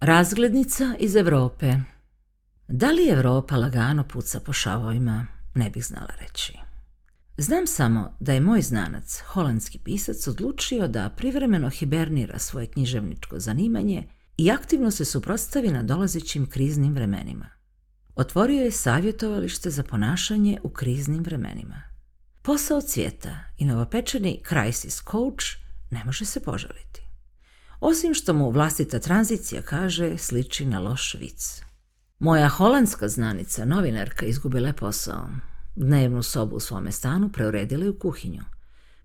Razglednica iz Europe. Da li Europa lagano puca po šavovima, ne bih znala reći. Znam samo da je moj znanac, holandski pisac, odlučio da privremeno hibernira svoje književničko zanimanje i aktivno se suprotstavi na dolazećim kriznim vremenima. Otvorio je savjetovalište za ponašanje u kriznim vremenima. Posao Cvjeta i novopečeni crisis coach ne može se požaliti osim što mu vlastita tranzicija kaže sliči na loš vic. Moja holandska znanica, novinarka, izgubila je posao. Dnevnu sobu u svome stanu preuredila je u kuhinju.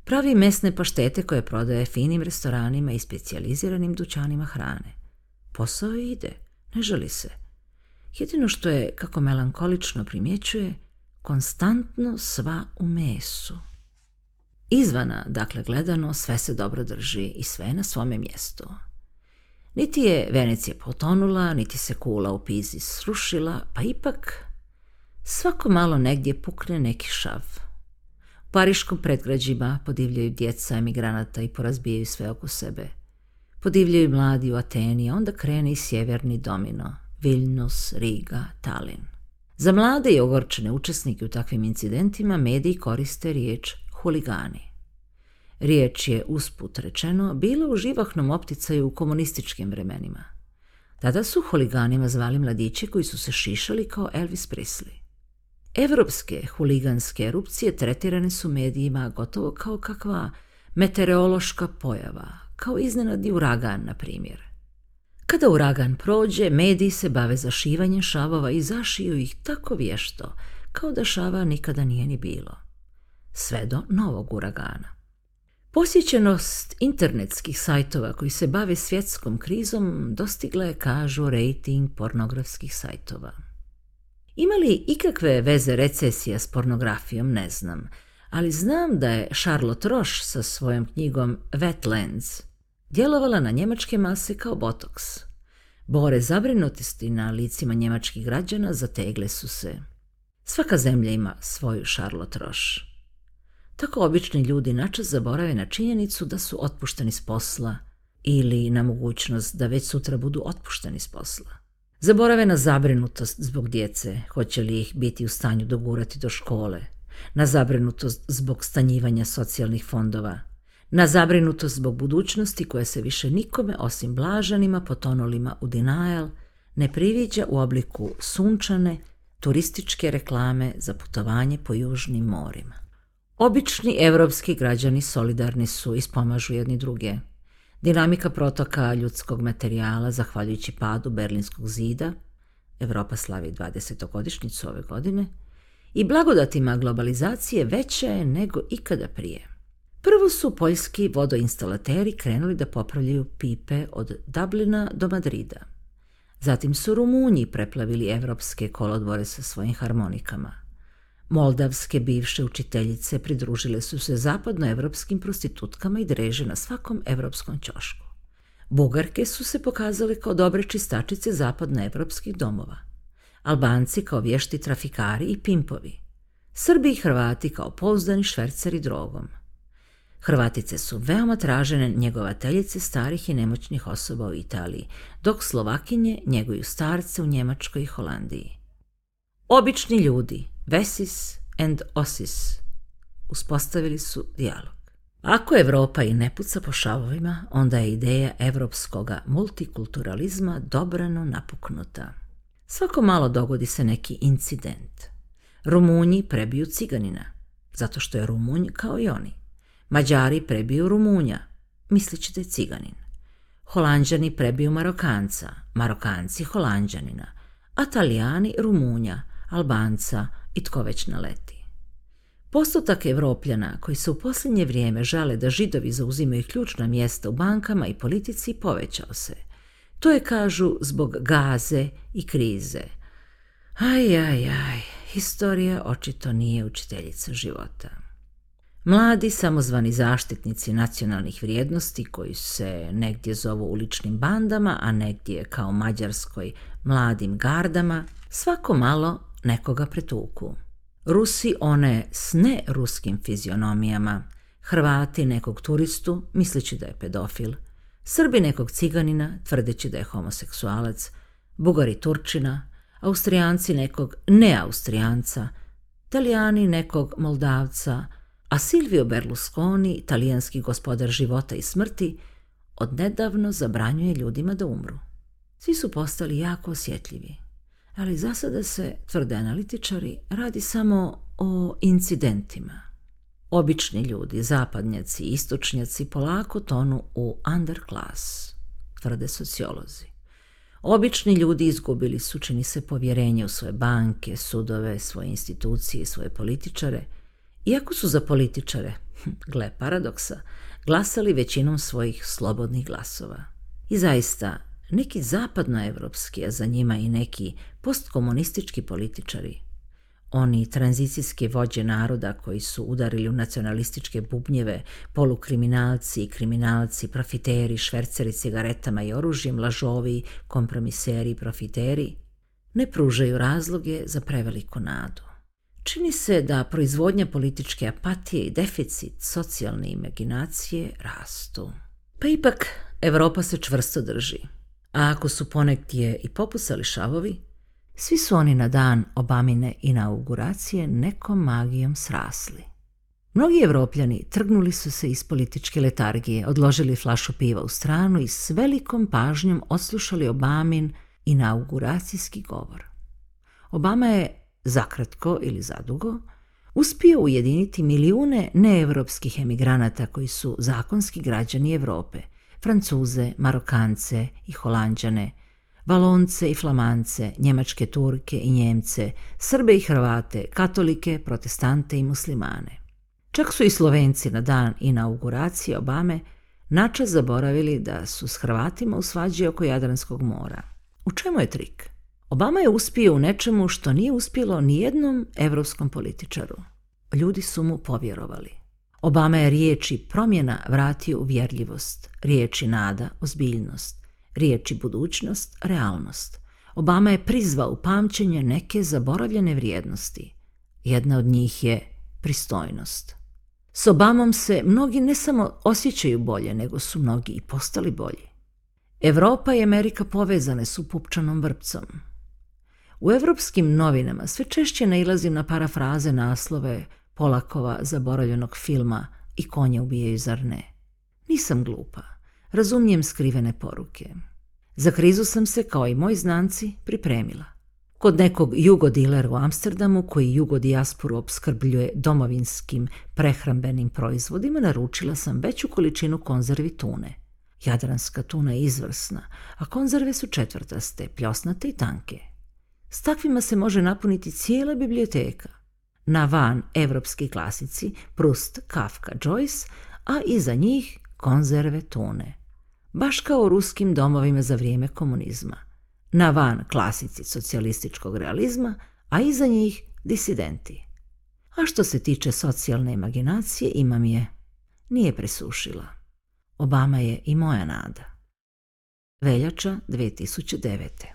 Pravi mesne paštete koje prodaje finim restoranima i specijaliziranim dućanima hrane. Posao ide, ne želi se. Jedino što je, kako melankolično primjećuje, konstantno sva u mesu. Izvana, dakle gledano, sve se dobro drži i sve je na svome mjestu. Niti je Venecija potonula, niti se kula u Pizi srušila, pa ipak svako malo negdje pukne neki šav. U pariškom predgrađima podivljaju djeca emigranata i porazbijaju sve oko sebe. Podivljaju mladi u Ateni, a onda krene i sjeverni domino, Vilnus, Riga, Talin. Za mlade i ogorčene učesnike u takvim incidentima mediji koriste riječ huligani. Riječ je, usput rečeno, bila u živahnom opticaju u komunističkim vremenima. Tada su huliganima zvali mladići koji su se šišali kao Elvis Prisli. Evropske huliganske erupcije tretirane su medijima gotovo kao kakva meteorološka pojava, kao iznenadni uragan, na primjer. Kada uragan prođe, mediji se bave zašivanjem šavova i zašiju ih tako vješto, kao da šava nikada nije ni bilo sve do novog uragana. Posjećenost internetskih sajtova koji se bave svjetskom krizom dostigla je, kažu, rating pornografskih sajtova. Ima li ikakve veze recesija s pornografijom, ne znam, ali znam da je Charlotte Roche sa svojom knjigom Wetlands djelovala na njemačke mase kao botoks. Bore zabrinutosti na licima njemačkih građana zategle su se. Svaka zemlja ima svoju Charlotte Roche. Tako obični ljudi načas zaborave na činjenicu da su otpušteni s posla ili na mogućnost da već sutra budu otpušteni s posla. Zaborave na zabrinutost zbog djece, hoće li ih biti u stanju dogurati do škole, na zabrinutost zbog stanjivanja socijalnih fondova, na zabrinutost zbog budućnosti koja se više nikome osim blažanima potonulima u denial ne priviđa u obliku sunčane, turističke reklame za putovanje po južnim morima. Obični evropski građani solidarni su i spomažu jedni druge. Dinamika protoka ljudskog materijala zahvaljujući padu Berlinskog zida, Europa slavi 20. godišnjicu ove godine, i blagodatima globalizacije veća je nego ikada prije. Prvo su poljski vodoinstalateri krenuli da popravljaju pipe od Dublina do Madrida. Zatim su Rumunji preplavili evropske kolodvore sa svojim harmonikama – Moldavske bivše učiteljice pridružile su se zapadnoevropskim prostitutkama i dreže na svakom evropskom ćošku. Bugarke su se pokazale kao dobre čistačice zapadnoevropskih domova. Albanci kao vješti trafikari i pimpovi. Srbi i Hrvati kao pouzdani šverceri drogom. Hrvatice su veoma tražene njegovateljice starih i nemoćnih osoba u Italiji, dok Slovakinje njeguju starce u Njemačkoj i Holandiji. Obični ljudi, Vesis and Osis uspostavili su dijalog. Ako Europa i ne puca po šavovima, onda je ideja evropskoga multikulturalizma dobrano napuknuta. Svako malo dogodi se neki incident. Rumunji prebiju ciganina, zato što je Rumunj kao i oni. Mađari prebiju Rumunja, mislići ciganin. Holanđani prebiju Marokanca, Marokanci Holanđanina, a Talijani Rumunja, Albanca, i tko već naleti. Postotak Evropljana koji se u posljednje vrijeme žale da židovi zauzimaju ključna mjesta u bankama i politici povećao se. To je, kažu, zbog gaze i krize. Aj, aj, aj, historija očito nije učiteljica života. Mladi samozvani zaštitnici nacionalnih vrijednosti koji se negdje zovu uličnim bandama, a negdje kao mađarskoj mladim gardama, svako malo nekoga pretuku. Rusi one s ne-ruskim fizionomijama, Hrvati nekog turistu misleći da je pedofil, Srbi nekog ciganina tvrdeći da je homoseksualac, Bugari Turčina, Austrijanci nekog neaustrijanca, Italijani nekog Moldavca, a Silvio Berlusconi, italijanski gospodar života i smrti, odnedavno zabranjuje ljudima da umru. Svi su postali jako osjetljivi ali za sada se, tvrde analitičari, radi samo o incidentima. Obični ljudi, zapadnjaci, istočnjaci polako tonu u underclass, tvrde sociolozi. Obični ljudi izgubili su, čini se, povjerenje u svoje banke, sudove, svoje institucije i svoje političare, iako su za političare, hm, gle paradoksa, glasali većinom svojih slobodnih glasova. I zaista, neki zapadnoevropski, a za njima i neki postkomunistički političari, oni tranzicijske vođe naroda koji su udarili u nacionalističke bubnjeve, polukriminalci i kriminalci, profiteri, šverceri cigaretama i oružjem, lažovi, kompromiseri i profiteri, ne pružaju razloge za preveliku nadu. Čini se da proizvodnja političke apatije i deficit socijalne imaginacije rastu. Pa ipak, Europa se čvrsto drži a ako su ponektije i popusali šavovi, svi su oni na dan obamine inauguracije nekom magijom srasli. Mnogi evropljani trgnuli su se iz političke letargije, odložili flašu piva u stranu i s velikom pažnjom oslušali Obamin inauguracijski govor. Obama je zakratko ili zadugo uspio ujediniti milijune neevropskih emigranata koji su zakonski građani Europe Francuze, Marokance i Holanđane, Valonce i Flamance, Njemačke Turke i Njemce, Srbe i Hrvate, Katolike, Protestante i Muslimane. Čak su i Slovenci na dan inauguracije Obame načas zaboravili da su s Hrvatima u svađi oko Jadranskog mora. U čemu je trik? Obama je uspio u nečemu što nije uspjelo jednom evropskom političaru. Ljudi su mu povjerovali. Obama je riječi promjena vratio uvjerljivost, riječi nada, ozbiljnost, riječi budućnost, realnost. Obama je prizvao u pamćenje neke zaboravljene vrijednosti. Jedna od njih je pristojnost. S Obamom se mnogi ne samo osjećaju bolje, nego su mnogi i postali bolji. Europa i Amerika povezane su pupčanom vrpcom. U evropskim novinama sve češće nailazim na parafraze naslove Polakova zaboravljenog filma I konja ubijaju, zar ne? Nisam glupa. Razumijem skrivene poruke. Za krizu sam se, kao i moji znanci, pripremila. Kod nekog jugodilera u Amsterdamu koji jugodijasporu obskrbljuje domovinskim prehrambenim proizvodima naručila sam veću količinu konzervi tune. Jadranska tuna je izvrsna, a konzerve su četvrtaste, pljosnate i tanke. S takvima se može napuniti cijela biblioteka – na van evropski klasici Prust, Kafka, Joyce, a iza njih konzerve tune. Baš kao u ruskim domovima za vrijeme komunizma. Na van klasici socijalističkog realizma, a iza njih disidenti. A što se tiče socijalne imaginacije, imam je. Nije presušila. Obama je i moja nada. Veljača 2009.